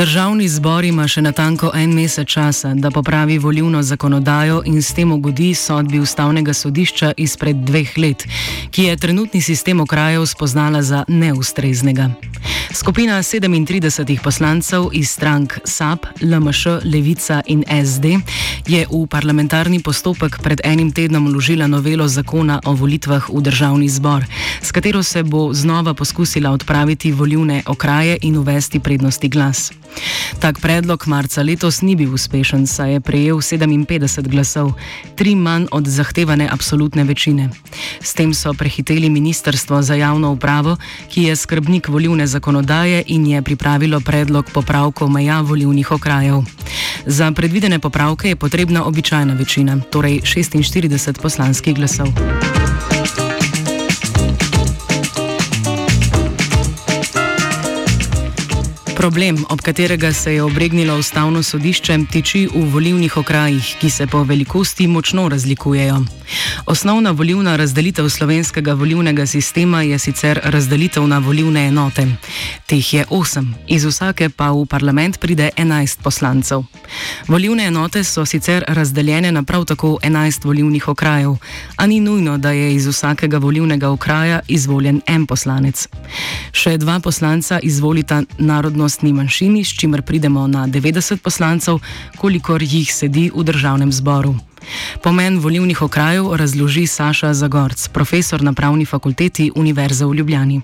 Državni zbor ima še natanko en mesec časa, da popravi volivno zakonodajo in s tem ugodi sodbi ustavnega sodišča izpred dveh let, ki je trenutni sistem okrajev spoznala za neustreznega. Skupina 37 poslancev iz strank SAP, LMŠ, Levica in SD je v parlamentarni postopek pred enim tednom vložila novelo zakona o volitvah v državni zbor, s katero se bo znova poskusila odpraviti volivne okraje in uvesti prednosti glas. Tak predlog marca letos ni bil uspešen, saj je prejel 57 glasov, tri manj od zahtevane absolutne večine. S tem so prehiteli Ministrstvo za javno upravo, ki je skrbnik volivne zakonodaje in je pripravilo predlog popravkov meja volivnih okrajev. Za predvidene popravke je potrebna običajna večina, torej 46 poslanskih glasov. Problem, ob katerega se je obregnilo ustavno sodišče, tiči v volivnih okrajih, ki se po velikosti močno razlikujejo. Osnovna volivna razdelitev slovenskega volivnega sistema je sicer razdelitev na volivne enote. Teh je osem, iz vsake pa v parlament pride enajst poslancev. Volivne enote so sicer razdeljene na prav tako enajst volivnih okrajev, a ni nujno, da je iz vsakega volivnega okraja izvoljen en poslanec. Še dva poslanca izvolita narodnostni manjšini, s čimer pridemo na 90 poslancev, kolikor jih sedi v državnem zboru. Pomen volivnih okrajev razloži Saša Zagorc, profesor na pravni fakulteti Univerze v Ljubljani.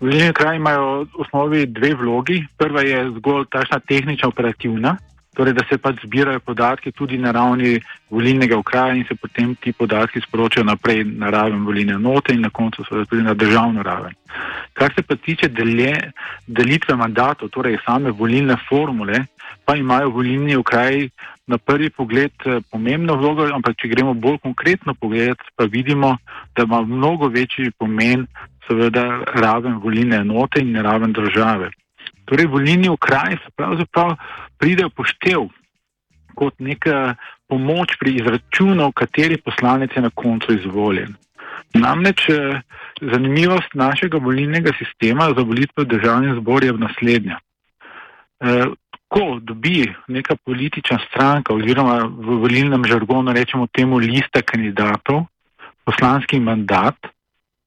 Volilni okraji imajo v osnovi dve vlogi. Prva je zgolj tašna tehnična operativna, torej da se pač zbirajo podatki tudi na ravni volilnega okraja in se potem ti podatki sporočajo naprej na raven volilne note in na koncu seveda tudi na državno raven. Kar se pa tiče delje, delitve mandatov, torej same volilne formule, pa imajo volilni okraji na prvi pogled eh, pomembno vlogo, ampak če gremo bolj konkretno pogledati, pa vidimo, da ima mnogo večji pomen seveda raven volilne enote in raven države. Torej, volilni okraj se pravzaprav pride poštev kot neka pomoč pri izračunu, kateri poslanec je na koncu izvoljen. Namreč eh, zanimivost našega volilnega sistema za volitve v državnem zboru je naslednja. Eh, ko dobi neka politična stranka oziroma v volilnem žargonu rečemo temu lista kandidatov, poslanski mandat,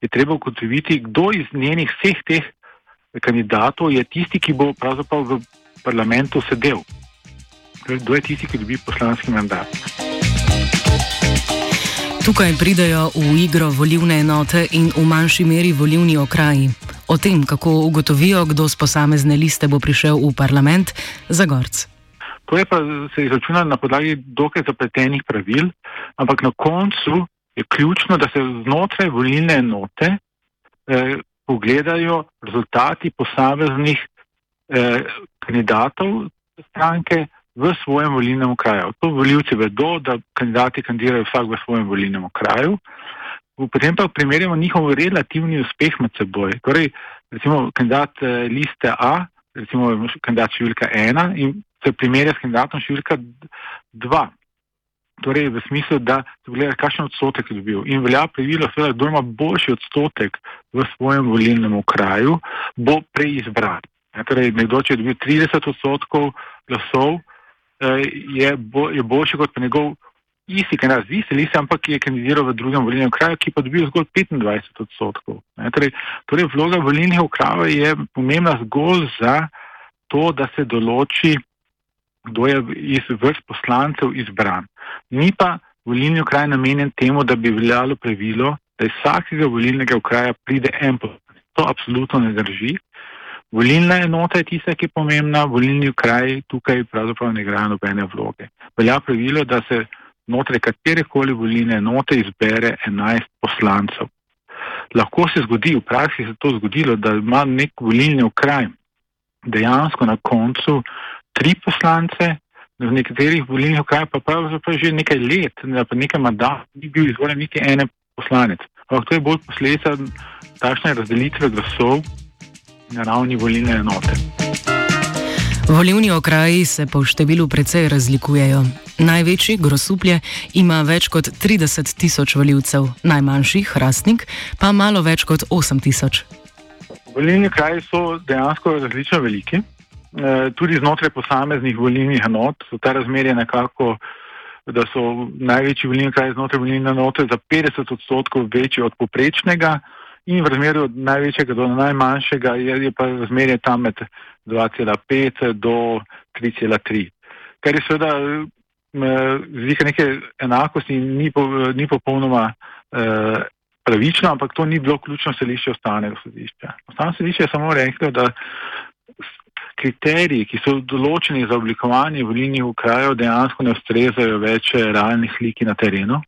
je treba ugotoviti, kdo iz njenih vseh teh kandidatov je tisti, ki bo pravzaprav v parlamentu sedel. Kdo je tisti, ki dobi poslanski mandat. Tukaj pridejo v igro volivne enote in v manjši meri volivni okraji. O tem, kako ugotovijo, kdo z posamezne liste bo prišel v parlament, za gorc. To je pa se izračuna na podlagi dokaj zapletenih pravil, ampak na koncu je ključno, da se znotraj volilne enote eh, pogledajo rezultati posameznih eh, kandidatov stranke v svojem volilnem okraju. To voljivci vedo, da kandidati kandidirajo vsak v svojem volilnem okraju. Potem pa primerjamo njihov relativni uspeh med seboj. Torej, recimo kandidat eh, liste A, recimo kandidat številka ena in se primerja s kandidatom številka dva. Torej, v smislu, da se gleda, kakšen odstotek je dobil. In velja pravilo, da kdo ima boljši odstotek v svojem volilnem okraju, bo preizbran. Torej, nekdo, če je dobil 30 odstotkov glasov, Eh, je, bo, je boljši kot njegov isti kandidat z iste liste, ampak je kandidiral v drugem volilnem okraju, ki pa dobil zgolj 25 odstotkov. Ne, torej, torej, vloga volilnih okrajev je pomembna zgolj za to, da se določi, kdo je iz vrst poslancev izbran. Ni pa volilni okraj namenjen temu, da bi veljalo pravilo, da iz vsakega volilnega okraja pride en poslanec. To absolutno ne drži. Volilna enota je tista, ki je pomembna, volilni kraj tukaj pravzaprav ne igra nobene vloge. Velja pravilo, da se znotraj katerekoli volilne enote izbere 11 poslancev. Lahko se zgodi, v praksi se to zgodilo, da ima nek volilni kraj dejansko na koncu tri poslance, v nekaterih volilnih krajih pa pravzaprav že nekaj let, da pa nekaj mandat ni bil izvoljen niti ene poslanec. Ampak to je bolj posledica takšne razdelitve glasov na ravni volilne enote. Volivni okraji se po številu precej razlikujejo. Največji, grosuplje, ima več kot 30 tisoč voljivcev, najmanjši, hrastnik, pa malo več kot 8 tisoč. Volilni kraji so dejansko različno veliki. E, tudi znotraj posameznih volilnih enot so ta razmerje nekako, da so največji volilni kraji znotraj volilne enote za 50 odstotkov večji od poprečnega in v razmerju od največjega do najmanjšega je, je pa razmerje tam med 2,5 do 3,3. Kar je seveda z vika neke enakosti ni, po, ni popolnoma eh, pravično, ampak to ni bilo ključno stališče ustavnega sodišča. Ustavno sodišče je samo reklo, da kriteriji, ki so določeni za oblikovanje volilnih okrajev, dejansko ne ustrezajo več realnih sliki na terenu,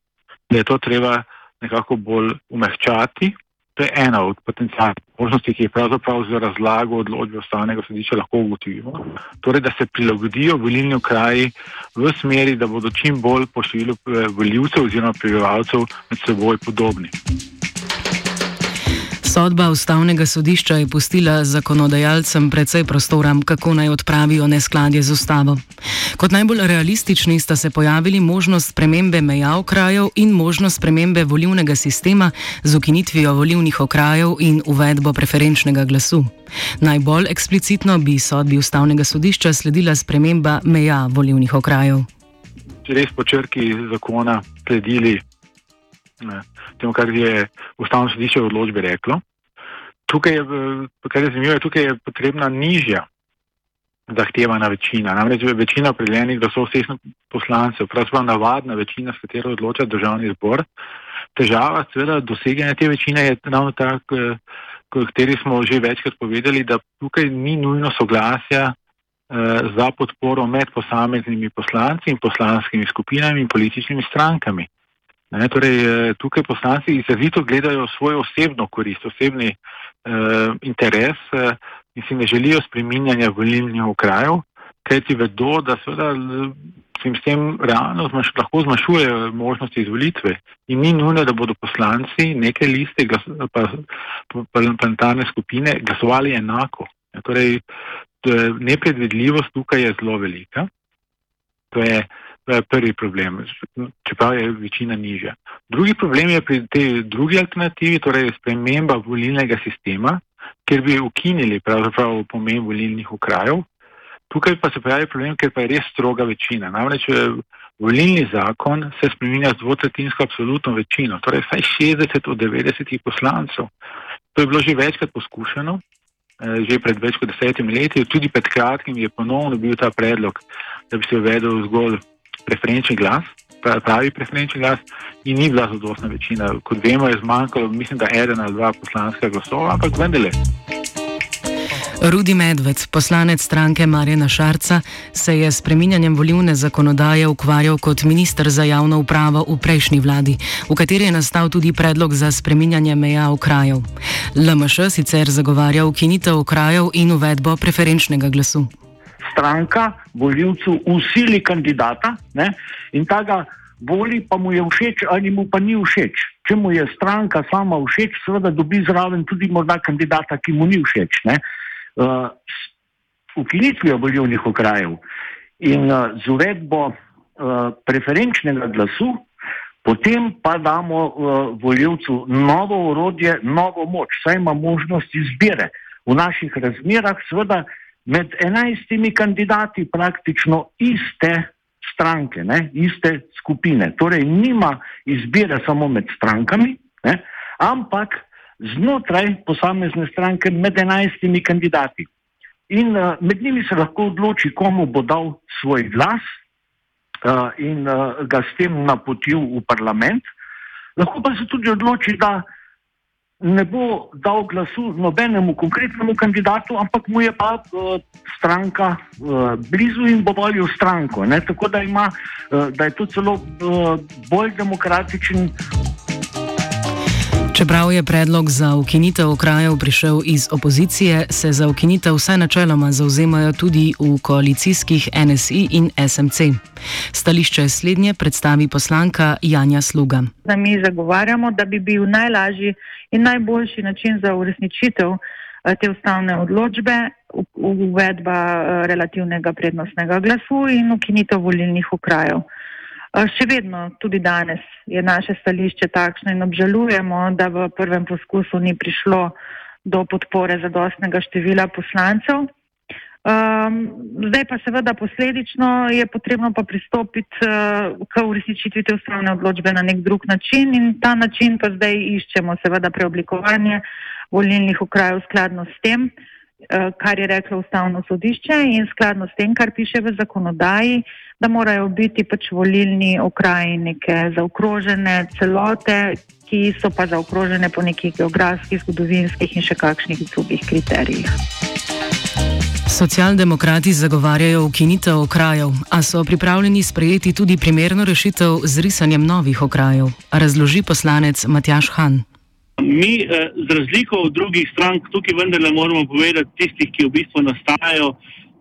da je to treba nekako bolj umehčati To je ena od potencijalnih možnosti, ki je pravzaprav z razlago odločbe ustavnega sodišča lahko ugotovimo. Torej, da se prilagodijo volilni okraji v smeri, da bodo čim bolj po številu eh, voljivcev oziroma prebivalcev med seboj podobni. Sodba ustavnega sodišča je pustila zakonodajalcem precej prostora, kako naj odpravijo neskladje z ustavo. Kot najbolj realistični sta se pojavili možnost spremembe meja okrajev in možnost spremembe volivnega sistema z ukinitvijo volivnih okrajev in uvedbo preferenčnega glasu. Najbolj eksplicitno bi sodbi ustavnega sodišča sledila sprememba meja volivnih okrajev. Res po črki zakona sledili temu, kar je ustavno sodišče v odločbi reklo. Tukaj je, kar je zanimivo, tukaj je potrebna nižja zahtevana večina. Namreč večina opredeljenih glasov vseh poslancev, pravzaprav navadna večina, s katero odloča državni zbor. Težava, seveda, doseganja te večine je ravno tak, o kateri smo že večkrat povedali, da tukaj ni nujno soglasja eh, za podporo med posameznimi poslanci in poslanskimi skupinami in političnimi strankami. Ne, torej, eh, tukaj poslanci izrazito gledajo svojo osebno korist, osebni uh, interes uh, in si ne želijo spreminjanja volilnih okrajev, ker ti vedo, da seveda se jim s tem realno zmaš, lahko zmanjšujejo možnosti izvolitve in ni nujno, da bodo poslanci neke liste parlamentarne skupine glasovali enako. Ja, torej, nepredvidljivost tukaj je zelo velika. To je, To je prvi problem, čeprav je večina nižja. Drugi problem je pri tej drugi alternativi, torej sprememba volilnega sistema, kjer bi ukinili pravzaprav pomen volilnih okrajev. Tukaj pa se pojavi problem, ker pa je res stroga večina. Namreč eh, volilni zakon se spreminja z dvotretinsko absolutno večino, torej vsaj 60 od 90 poslancev. To je bilo že večkrat poskušano, eh, že pred več kot desetimi leti, tudi pred kratkim je ponovno bil ta predlog, da bi se uvedel zgolj preferenčni glas, pravi preferenčni glas, in ni bila zadostna večina. Kot vemo, je zmanjkalo, mislim, da eden ali dva poslanska glasova, ampak vendarle. Rudi Medved, poslanec stranke Marjena Šarca, se je s preminjanjem volivne zakonodaje ukvarjal kot minister za javno upravo v prejšnji vladi, v kateri je nastal tudi predlog za spreminjanje meja okrajev. LMŠ sicer zagovarja ukinitev okrajev in uvedbo preferenčnega glasu stranka voljivcu usili kandidata ne, in ta ga voli, pa mu je všeč ali mu pa ni všeč. Če mu je stranka sama všeč, seveda dobi zraven tudi morda kandidata, ki mu ni všeč. Ne. Uh, ukinitvijo volivnih okrajev in uh, z uvedbo uh, preferenčnega glasu, potem pa damo uh, voljivcu novo orodje, novo moč, saj ima možnost izbire. V naših razmerah, seveda, med enajstimi kandidati praktično iste stranke, ne, iste skupine. Torej, nima izbire samo med strankami, ne, ampak znotraj posamezne stranke med enajstimi kandidati. In uh, med njimi se lahko odloči, komu bo dal svoj glas uh, in uh, ga s tem napotil v parlament. Lahko pa se tudi odloči, da ne bo dal glasu nobenemu konkretnemu kandidatu, ampak mu je pa uh, stranka uh, blizu in bo volil stranko. Ne? Tako da, ima, uh, da je to celo uh, bolj demokratičen Čeprav je predlog za ukinitev okrajev prišel iz opozicije, se za ukinitev vsaj načeloma zauzemajo tudi v koalicijskih NSI in SMC. Stališče slednje predstavi poslanka Janja Sluga. Da mi zagovarjamo, da bi bil najlažji in najboljši način za uresničitev eh, te ustavne odločbe uvedba eh, relativnega prednostnega glasu in ukinitev volilnih okrajev. Še vedno, tudi danes, je naše stališče takšno in obžalujemo, da v prvem poskusu ni prišlo do podpore zadostnega števila poslancev. Um, zdaj pa seveda posledično je potrebno pa pristopiti uh, k uresničitvi te ustavne odločbe na nek drug način in ta način pa zdaj iščemo seveda preoblikovanje volilnih okrajev skladno s tem, uh, kar je reklo ustavno sodišče in skladno s tem, kar piše v zakonodaji, da morajo biti pač volilni okraji neke zaokrožene celote, ki so pa zaokrožene po nekih geografskih, zgodovinskih in še kakšnih drugih kriterijih. Socialdemokrati zagovarjajo ukinitev okrajev, a so pripravljeni sprejeti tudi primerno rešitev z risanjem novih okrajev, razloži poslanec Matjaš Han. Mi, eh, z razliko od drugih strank, tukaj vendarle moramo povedati, tistih, ki v bistvu nastajajo,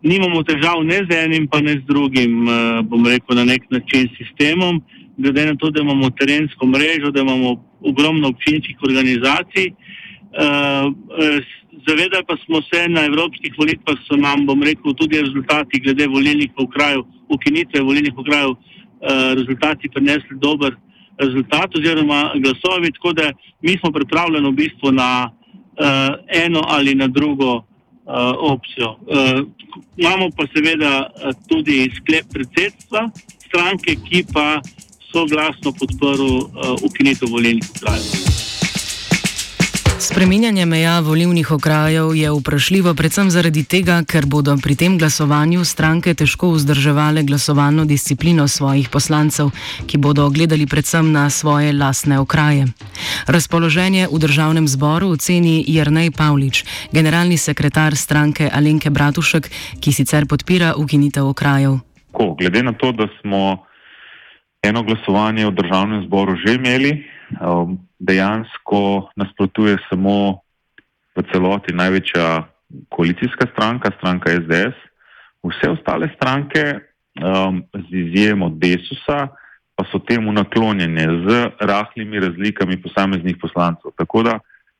nimamo težav ne z enim, pa ne z drugim, eh, bom rekel, na nek način sistemom, glede na to, da imamo terensko mrežo, da imamo ogromno občinskih organizacij. Eh, eh, zavedali pa smo se na evropskih volitvah, so nam, bom rekel, tudi rezultati glede volilnih okrajev, ukinitve volilnih okrajev, rezultati prinesli dober rezultat oziroma glasovi, tako da mi smo pripravljeni v bistvu na eno ali na drugo uh, opcijo. Uh, imamo pa seveda uh, tudi sklep predsedstva stranke, ki pa soglasno podprl uh, ukinitev volilnih okrajev. Spreminjanje meja volivnih okrajev je vprašljivo predvsem zaradi tega, ker bodo pri tem glasovanju stranke težko vzdrževale glasovalno disciplino svojih poslancev, ki bodo gledali predvsem na svoje lastne okraje. Razpoloženje v državnem zboru oceni Jrnej Pavlič, generalni sekretar stranke Alenke Bratušek, ki sicer podpira ukinitev okrajev. Ko, glede na to, da smo eno glasovanje v državnem zboru že imeli, dejansko nasprotuje samo v celoti največja koalicijska stranka, stranka SDS. Vse ostale stranke, um, z izjemo Desusa, pa so temu naklonjene z rahlimi razlikami posameznih poslancev. Tako da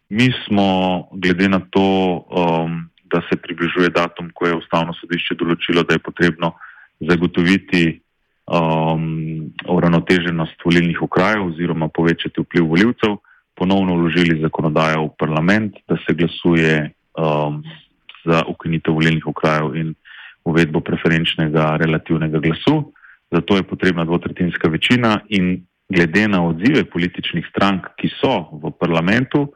mi smo, glede na to, um, da se približuje datum, ko je ustavno sodišče določilo, da je potrebno zagotoviti um, uravnoteženost volilnih okrajev oziroma povečati vpliv voljivcev, ponovno vložili zakonodajo v parlament, da se glasuje um, za ukinitev volilnih okrajev in uvedbo preferenčnega relativnega glasu. Zato je potrebna dvotretinska večina in glede na odzive političnih strank, ki so v parlamentu,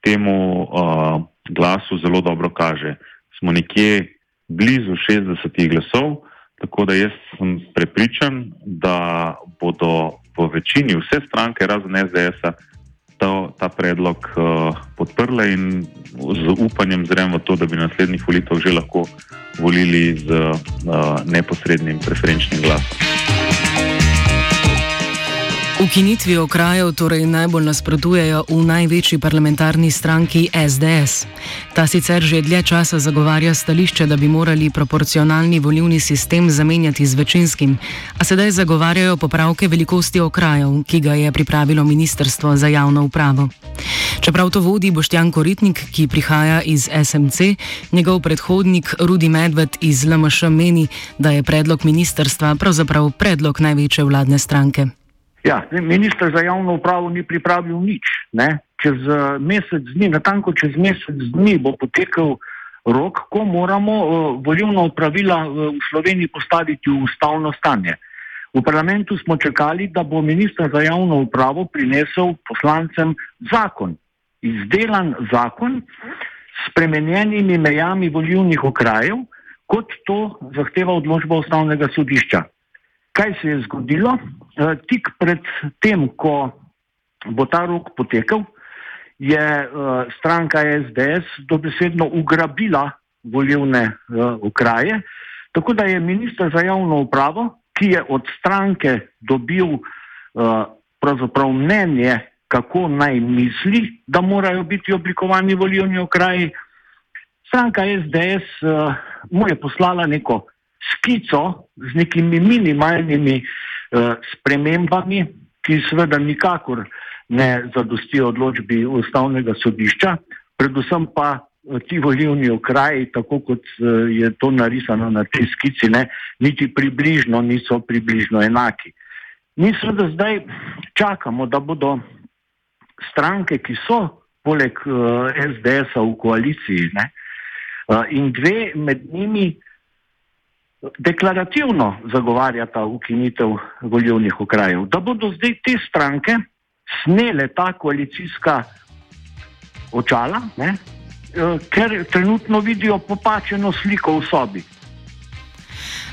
temu uh, glasu zelo dobro kaže. Smo nekje blizu 60 glasov, Tako da jaz sem prepričan, da bodo v večini vse stranke, razen SDS-a, ta predlog uh, podprle in z upanjem zrem v to, da bi na naslednjih volitvah že lahko volili z uh, neposrednim preferenčnim glasom. Ukinitvi okrajev torej najbolj nasprotujejo v največji parlamentarni stranki SDS. Ta sicer že dlje časa zagovarja stališče, da bi morali proporcionalni volivni sistem zamenjati z večinskim, a sedaj zagovarjajo popravke velikosti okrajev, ki ga je pripravilo Ministrstvo za javno upravo. Čeprav to vodi Boštjan Koritnik, ki prihaja iz SMC, njegov predhodnik Rudi Medved iz LMŠ meni, da je predlog ministrstva pravzaprav predlog največje vladne stranke. Ja, ministr za javno upravo ni pripravil nič. Ne? Čez eh, mesec dni, natanko čez mesec dni bo potekel rok, ko moramo uh, volilna upravila uh, v Sloveniji postaviti v ustavno stanje. V parlamentu smo čakali, da bo ministr za javno upravo prinesel poslancem zakon, izdelan zakon s spremenjenimi mejami volivnih okrajev, kot to zahteva odločba ustavnega sodišča. Kaj se je zgodilo? E, tik pred tem, ko bo ta rok potekel, je e, stranka SDS dobesedno ugrabila volivne e, okraje, tako da je ministr za javno upravo, ki je od stranke dobil pravzaprav mnenje, kako naj misli, da morajo biti oblikovani volivni okraji, stranka SDS mu je poslala neko skico z nekimi minimalnimi uh, spremembami, ki seveda nikakor ne zadostijo odločbi ustavnega sodišča, predvsem pa uh, ti volivni okraji, tako kot uh, je to narisano na tej skici, ne, niti približno niso približno enaki. Mi seveda zdaj čakamo, da bodo stranke, ki so poleg uh, SDS-a v koaliciji, ne, uh, in dve med njimi deklarativno zagovarjata ukinitev volivnih okrajev. Da bodo zdaj te stranke snele ta koalicijska očala, ne, ker trenutno vidijo popačeno sliko v sobi.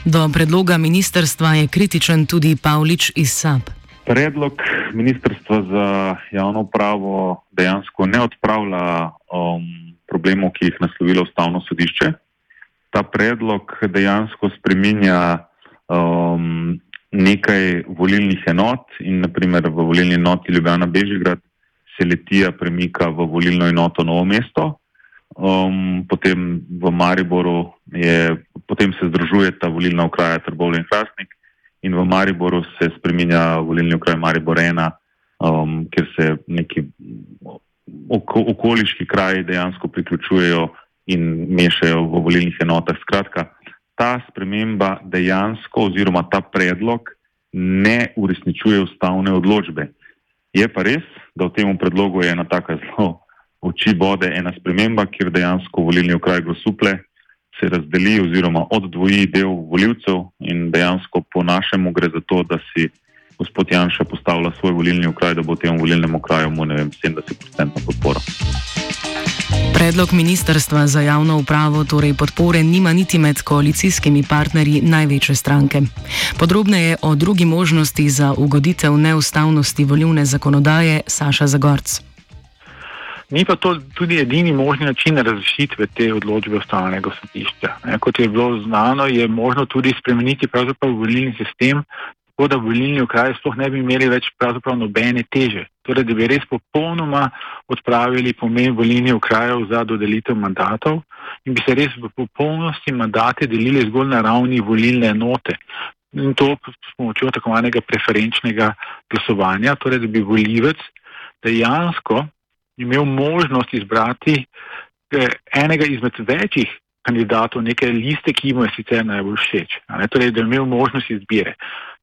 Do predloga ministerstva je kritičen tudi Pavlič iz SAP. Predlog ministrstva za javno pravo dejansko ne odpravlja um, problemov, ki jih naslovilo ustavno sodišče. Ta predlog dejansko spreminja um, nekaj volilnih enot in naprimer v volilni enoti Ljubljana Bežigrad se letija premika v volilno enoto Novo mesto, um, potem v Mariboru je, potem se združuje ta volilna okraja Trbovljen Hrastnik in v Mariboru se spreminja volilni okraj Maribor 1, um, kjer se neki oko, okoliški kraji dejansko priključujejo in mešajo v volilnih enotah. Skratka, ta sprememba dejansko oziroma ta predlog ne uresničuje ustavne odločbe. Je pa res, da v tem predlogu je ena taka zelo oči bode ena sprememba, kjer dejansko volilni okraj Grosuple se razdeli oziroma oddvoji del voljivcev in dejansko po našemu gre za to, da si gospod Janša postavlja svoj volilni okraj, da bo temu volilnemu kraju mu 70% podporo. Predlog ministrstva za javno upravo torej podpore nima niti med koalicijskimi partnerji največje stranke. Podrobneje o drugi možnosti za ugoditev neustavnosti volilne zakonodaje Saša Zagorc. Ni pa to tudi edini možni način razrešitve te odločbe ustavnega sodišča. Kot je bilo znano, je možno tudi spremeniti volilni sistem tako da volilni okraji sploh ne bi imeli več pravzaprav nobene teže. Torej, da bi res popolnoma odpravili pomen volilnih okrajev za dodelitev mandatov in bi se res v popolnosti mandate delili zgolj na ravni volilne enote. In to s pomočjo tako imenega preferenčnega glasovanja, torej da bi volivec dejansko imel možnost izbrati eh, enega izmed večjih kandidatov, neke liste, ki mu je sicer najbolj všeč. Torej, da je imel možnost izbire.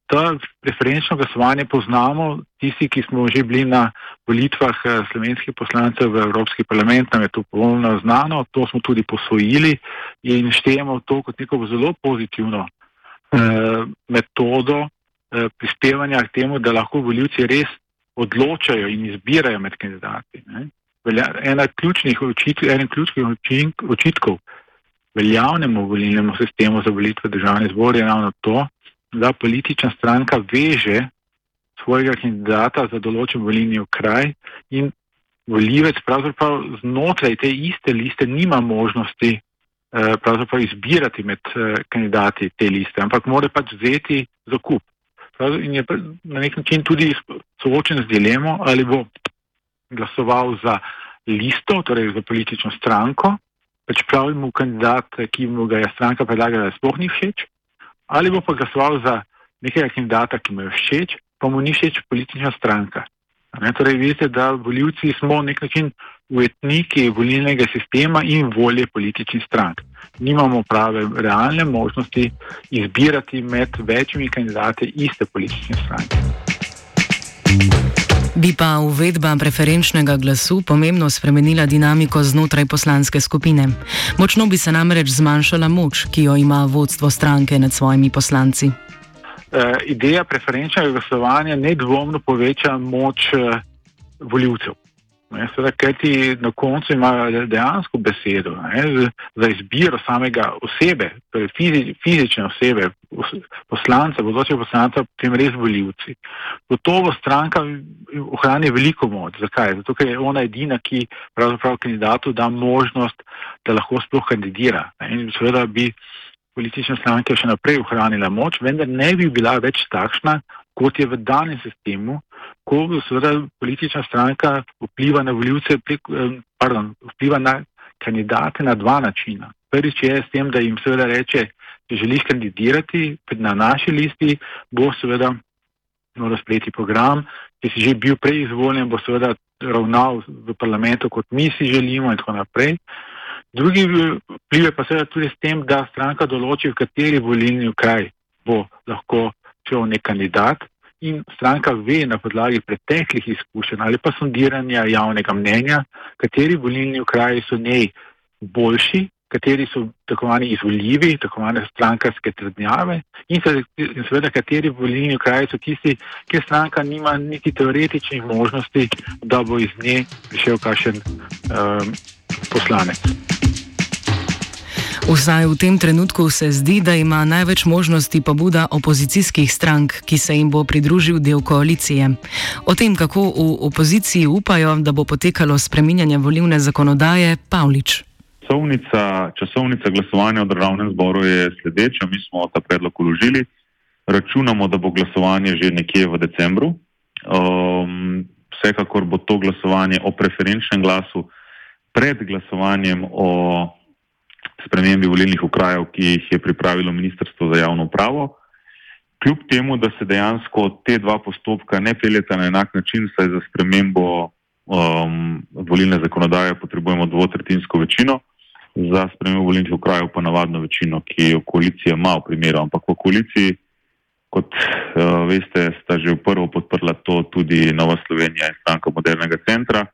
To preferenčno glasovanje poznamo, tisti, ki smo že bili na volitvah eh, slovenskih poslancev v Evropski parlament, nam je to polno znano, to smo tudi posvojili in štejemo to kot neko zelo pozitivno eh, metodo eh, prispevanja k temu, da lahko voljivci res odločajo in izbirajo med kandidati. Ena ključnih očitkov, eden ključnih očitkov veljavnemu volilnemu sistemu za volitve državne zbor je ravno to, da politična stranka veže svojega kandidata za določen volilni okraj in volivec pravzaprav znotraj te iste liste nima možnosti eh, pravzaprav izbirati med eh, kandidati te liste, ampak mora pač vzeti zakup. In je na nek način tudi soočen z dilemo, ali bo glasoval za listo, torej za politično stranko, pač pravi mu kandidat, ki mu ga je stranka predlagala, sploh ni všeč, ali bo pa glasoval za nekega kandidata, ki mu je všeč, pa mu ni všeč politična stranka. Ne, torej, vidite, da voljivci smo nek način ujetniki volilnega sistema in volje političnih strank. Nimamo prave realne možnosti izbirati med večjimi kandidati iste politične stranke. Bi pa uvedba preferenčnega glasu pomembno spremenila dinamiko znotraj poslanske skupine. Močno bi se namreč zmanjšala moč, ki jo ima vodstvo stranke nad svojimi poslanci. uh, ideja preferenčnega glasovanja nedvomno poveča moč uh, voljivcev. Seveda, ker ti na koncu imajo dejansko besedo ne, za izbiro samega osebe, torej fizi, fizične osebe, poslanca, bodočega poslanca, potem res voljivci. Gotovo stranka ohrani veliko moč. Zakaj? Zato, ker je ona edina, ki pravzaprav kandidatu da možnost, da lahko sploh kandidira. Ne, in seveda bi politične stranke še naprej ohranila moč, vendar ne bi bila več takšna, kot je v danem sistemu, ko seveda politična stranka vpliva na voljivce, eh, pardon, vpliva na kandidate na dva načina. Prvič je s tem, da jim seveda reče, če želiš kandidirati na naši listi, bo seveda moral sprejeti program, če si že bil prej izvoljen, bo seveda ravnal v parlamentu, kot mi si želimo in tako naprej. Drugi vpliv je pa seveda tudi s tem, da stranka določi, v kateri volilni kraj bo lahko šel nek kandidat in stranka ve na podlagi preteklih izkušenj ali pa sondiranja javnega mnenja, kateri volilni okraji so njej boljši, kateri so tako manj izvoljivi, tako manj strankarske trdnjave in seveda kateri volilni okraji so tisti, kjer stranka nima niti teoretičnih možnosti, da bo iz nje prišel kakšen um, poslanec. Vsaj v tem trenutku se zdi, da ima največ možnosti pobuda opozicijskih strank, ki se jim bo pridružil del koalicije. O tem, kako v opoziciji upajo, da bo potekalo spreminjanje volivne zakonodaje, Pavlič. Časovnica, časovnica glasovanja v državnem zboru je sledeča. Mi smo ta predlog uložili. Računamo, da bo glasovanje že nekje v decembru. Um, vsekakor bo to glasovanje o preferenčnem glasu pred glasovanjem o spremembi volilnih okrajev, ki jih je pripravilo Ministrstvo za javno upravo. Kljub temu, da se dejansko te dva postopka ne peljeta na enak način, saj za spremembo um, volilne zakonodaje potrebujemo dvotretinsko večino, za spremembo volilnih okrajev pa navadno večino, ki jo koalicija ima v primeru. Ampak v koaliciji, kot uh, veste, sta že v prvo podprla to tudi Nova Slovenija in stranka modernega centra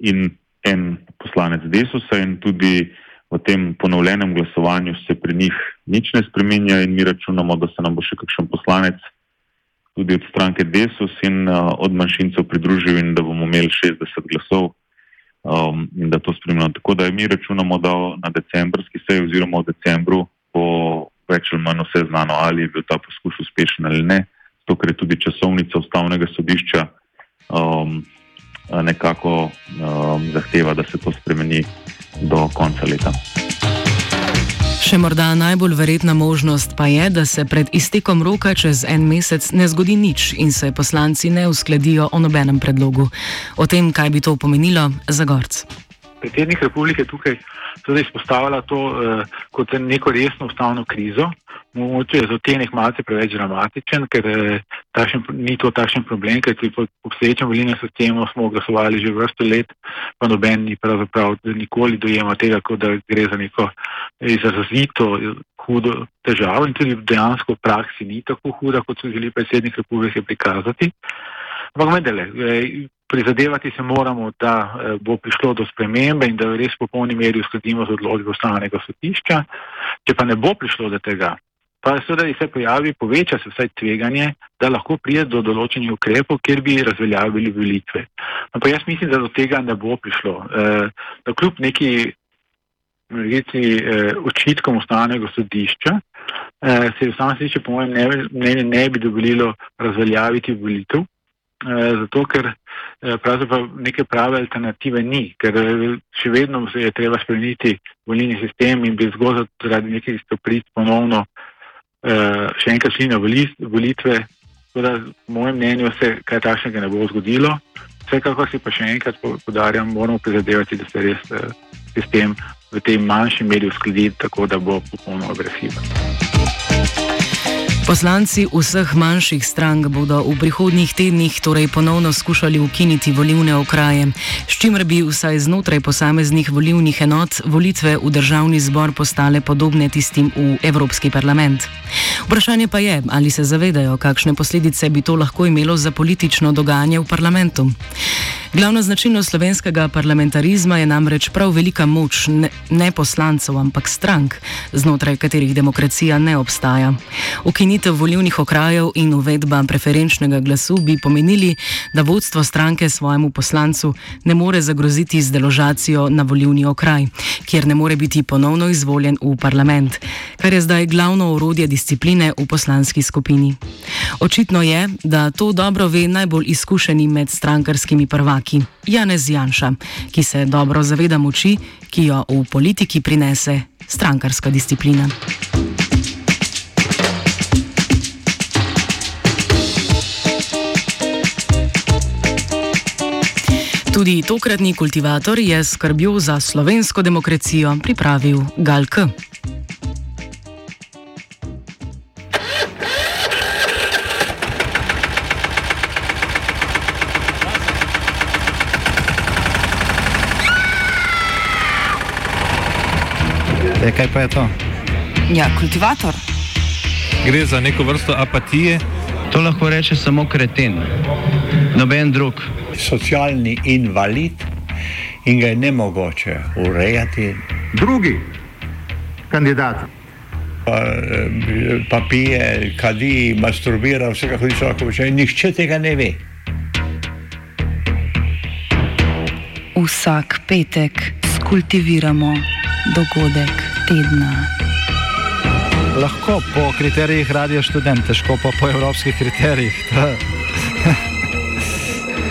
in en poslanec Desusa in tudi v tem ponovljenem glasovanju se pri njih nič ne spremenja in mi računamo, da se nam bo še kakšen poslanec tudi od stranke Desus in uh, od manjšincev pridružil in da bomo imeli 60 glasov um, in da to spremljamo. Tako da mi računamo, da na decembrski seji oziroma v decembru bo več ali manj vse znano, ali je bil ta poskus uspešen ali ne, to, ker je tudi časovnica ustavnega sodišča um, nekako um, zahteva, da se to spremeni do konca leta. Še morda najbolj verjetna možnost pa je, da se pred iztekom roka čez en mesec ne zgodi nič in se poslanci ne uskladijo o nobenem predlogu. O tem, kaj bi to pomenilo, za gorc. Predsednik republike tukaj tudi izpostavlja to uh, kot neko resno ustavno krizo. Mogoče je za te nek malce preveč dramatičen, ker eh, tašen, ni to takšen problem, ker po obstoječem volilnem sistemu smo glasovali že vrsto let, pa noben ni pravzaprav nikoli dojema tega, kot da gre za neko izrazito hudo težavo in tudi dejansko v praksi ni tako huda, kot so želi predsednik republike prikazati. Ampak vendarle, eh, prizadevati se moramo, da eh, bo prišlo do spremembe in da res v popolni meri uskladimo z odločbo ustavnega sodišča. Če pa ne bo prišlo do tega, pa seveda se pojavi, poveča se vsaj tveganje, da lahko pride do določenih ukrepov, kjer bi razveljavili volitve. No, pa jaz mislim, da do tega ne bo prišlo. Da kljub neki reci, eh, očitkom ustavnega sodišča se je ustavno sodišče po mojem mnenju ne, ne bi dovolilo razveljaviti volitev. Zato, ker Eh, pravzaprav neke prave alternative ni, ker še vedno se je treba spremeniti volilni sistem in bi zgolj zaradi nekih stopric ponovno še enkrat šli na volitve. Toda, v mojem mnenju se kaj takšnega ne bo zgodilo. Vsekakor si pa še enkrat podarjam, moramo prizadevati, da se res uh, sistem v tej manjši meri uskladi tako, da bo popolnoma agresiven. Poslanci vseh manjših strank bodo v prihodnjih tednih torej ponovno skušali ukiniti volivne okraje, s čimer bi vsaj znotraj posameznih volivnih enot volitve v državni zbor postale podobne tistim v Evropski parlament. Vprašanje pa je, ali se zavedajo, kakšne posledice bi to lahko imelo za politično dogajanje v parlamentu. Glavna značilnost slovenskega parlamentarizma je namreč prav velika moč ne, ne poslancev, ampak strank, znotraj katerih demokracija ne obstaja. Ukiniti ukinitev volivnih okrajev in uvedba preferenčnega glasu bi pomenili, da vodstvo stranke svojemu poslancu ne more zagroziti z deložacijo na volivni okraj, kjer ne more biti ponovno izvoljen v parlament, kar je zdaj glavno orodje discipline v poslanski skupini. Očitno je, da to dobro ve najbolj izkušeni med strankarskimi prvaki, Janez Janša, ki se dobro zaveda moči, ki jo v politiki prinese strankarska disciplina. Tudi tokratni kultivator je skrbjo za slovensko demokracijo pripravil Galk. E, kaj pa je to? Ja, kultivator. Gre za neko vrsto apatije. To lahko reče samo kreten, noben drug. Socialni invalid in ga je ne mogoče urejati. Drugi kandidat. Pa, eh, pa pije, kadi, masturbira, vse kako hoče lahko počne. Nihče tega ne ve. Vsak petek skultiviramo dogodek tedna. Lahko po kriterijih radio študent, težko pa po evropskih kriterijih.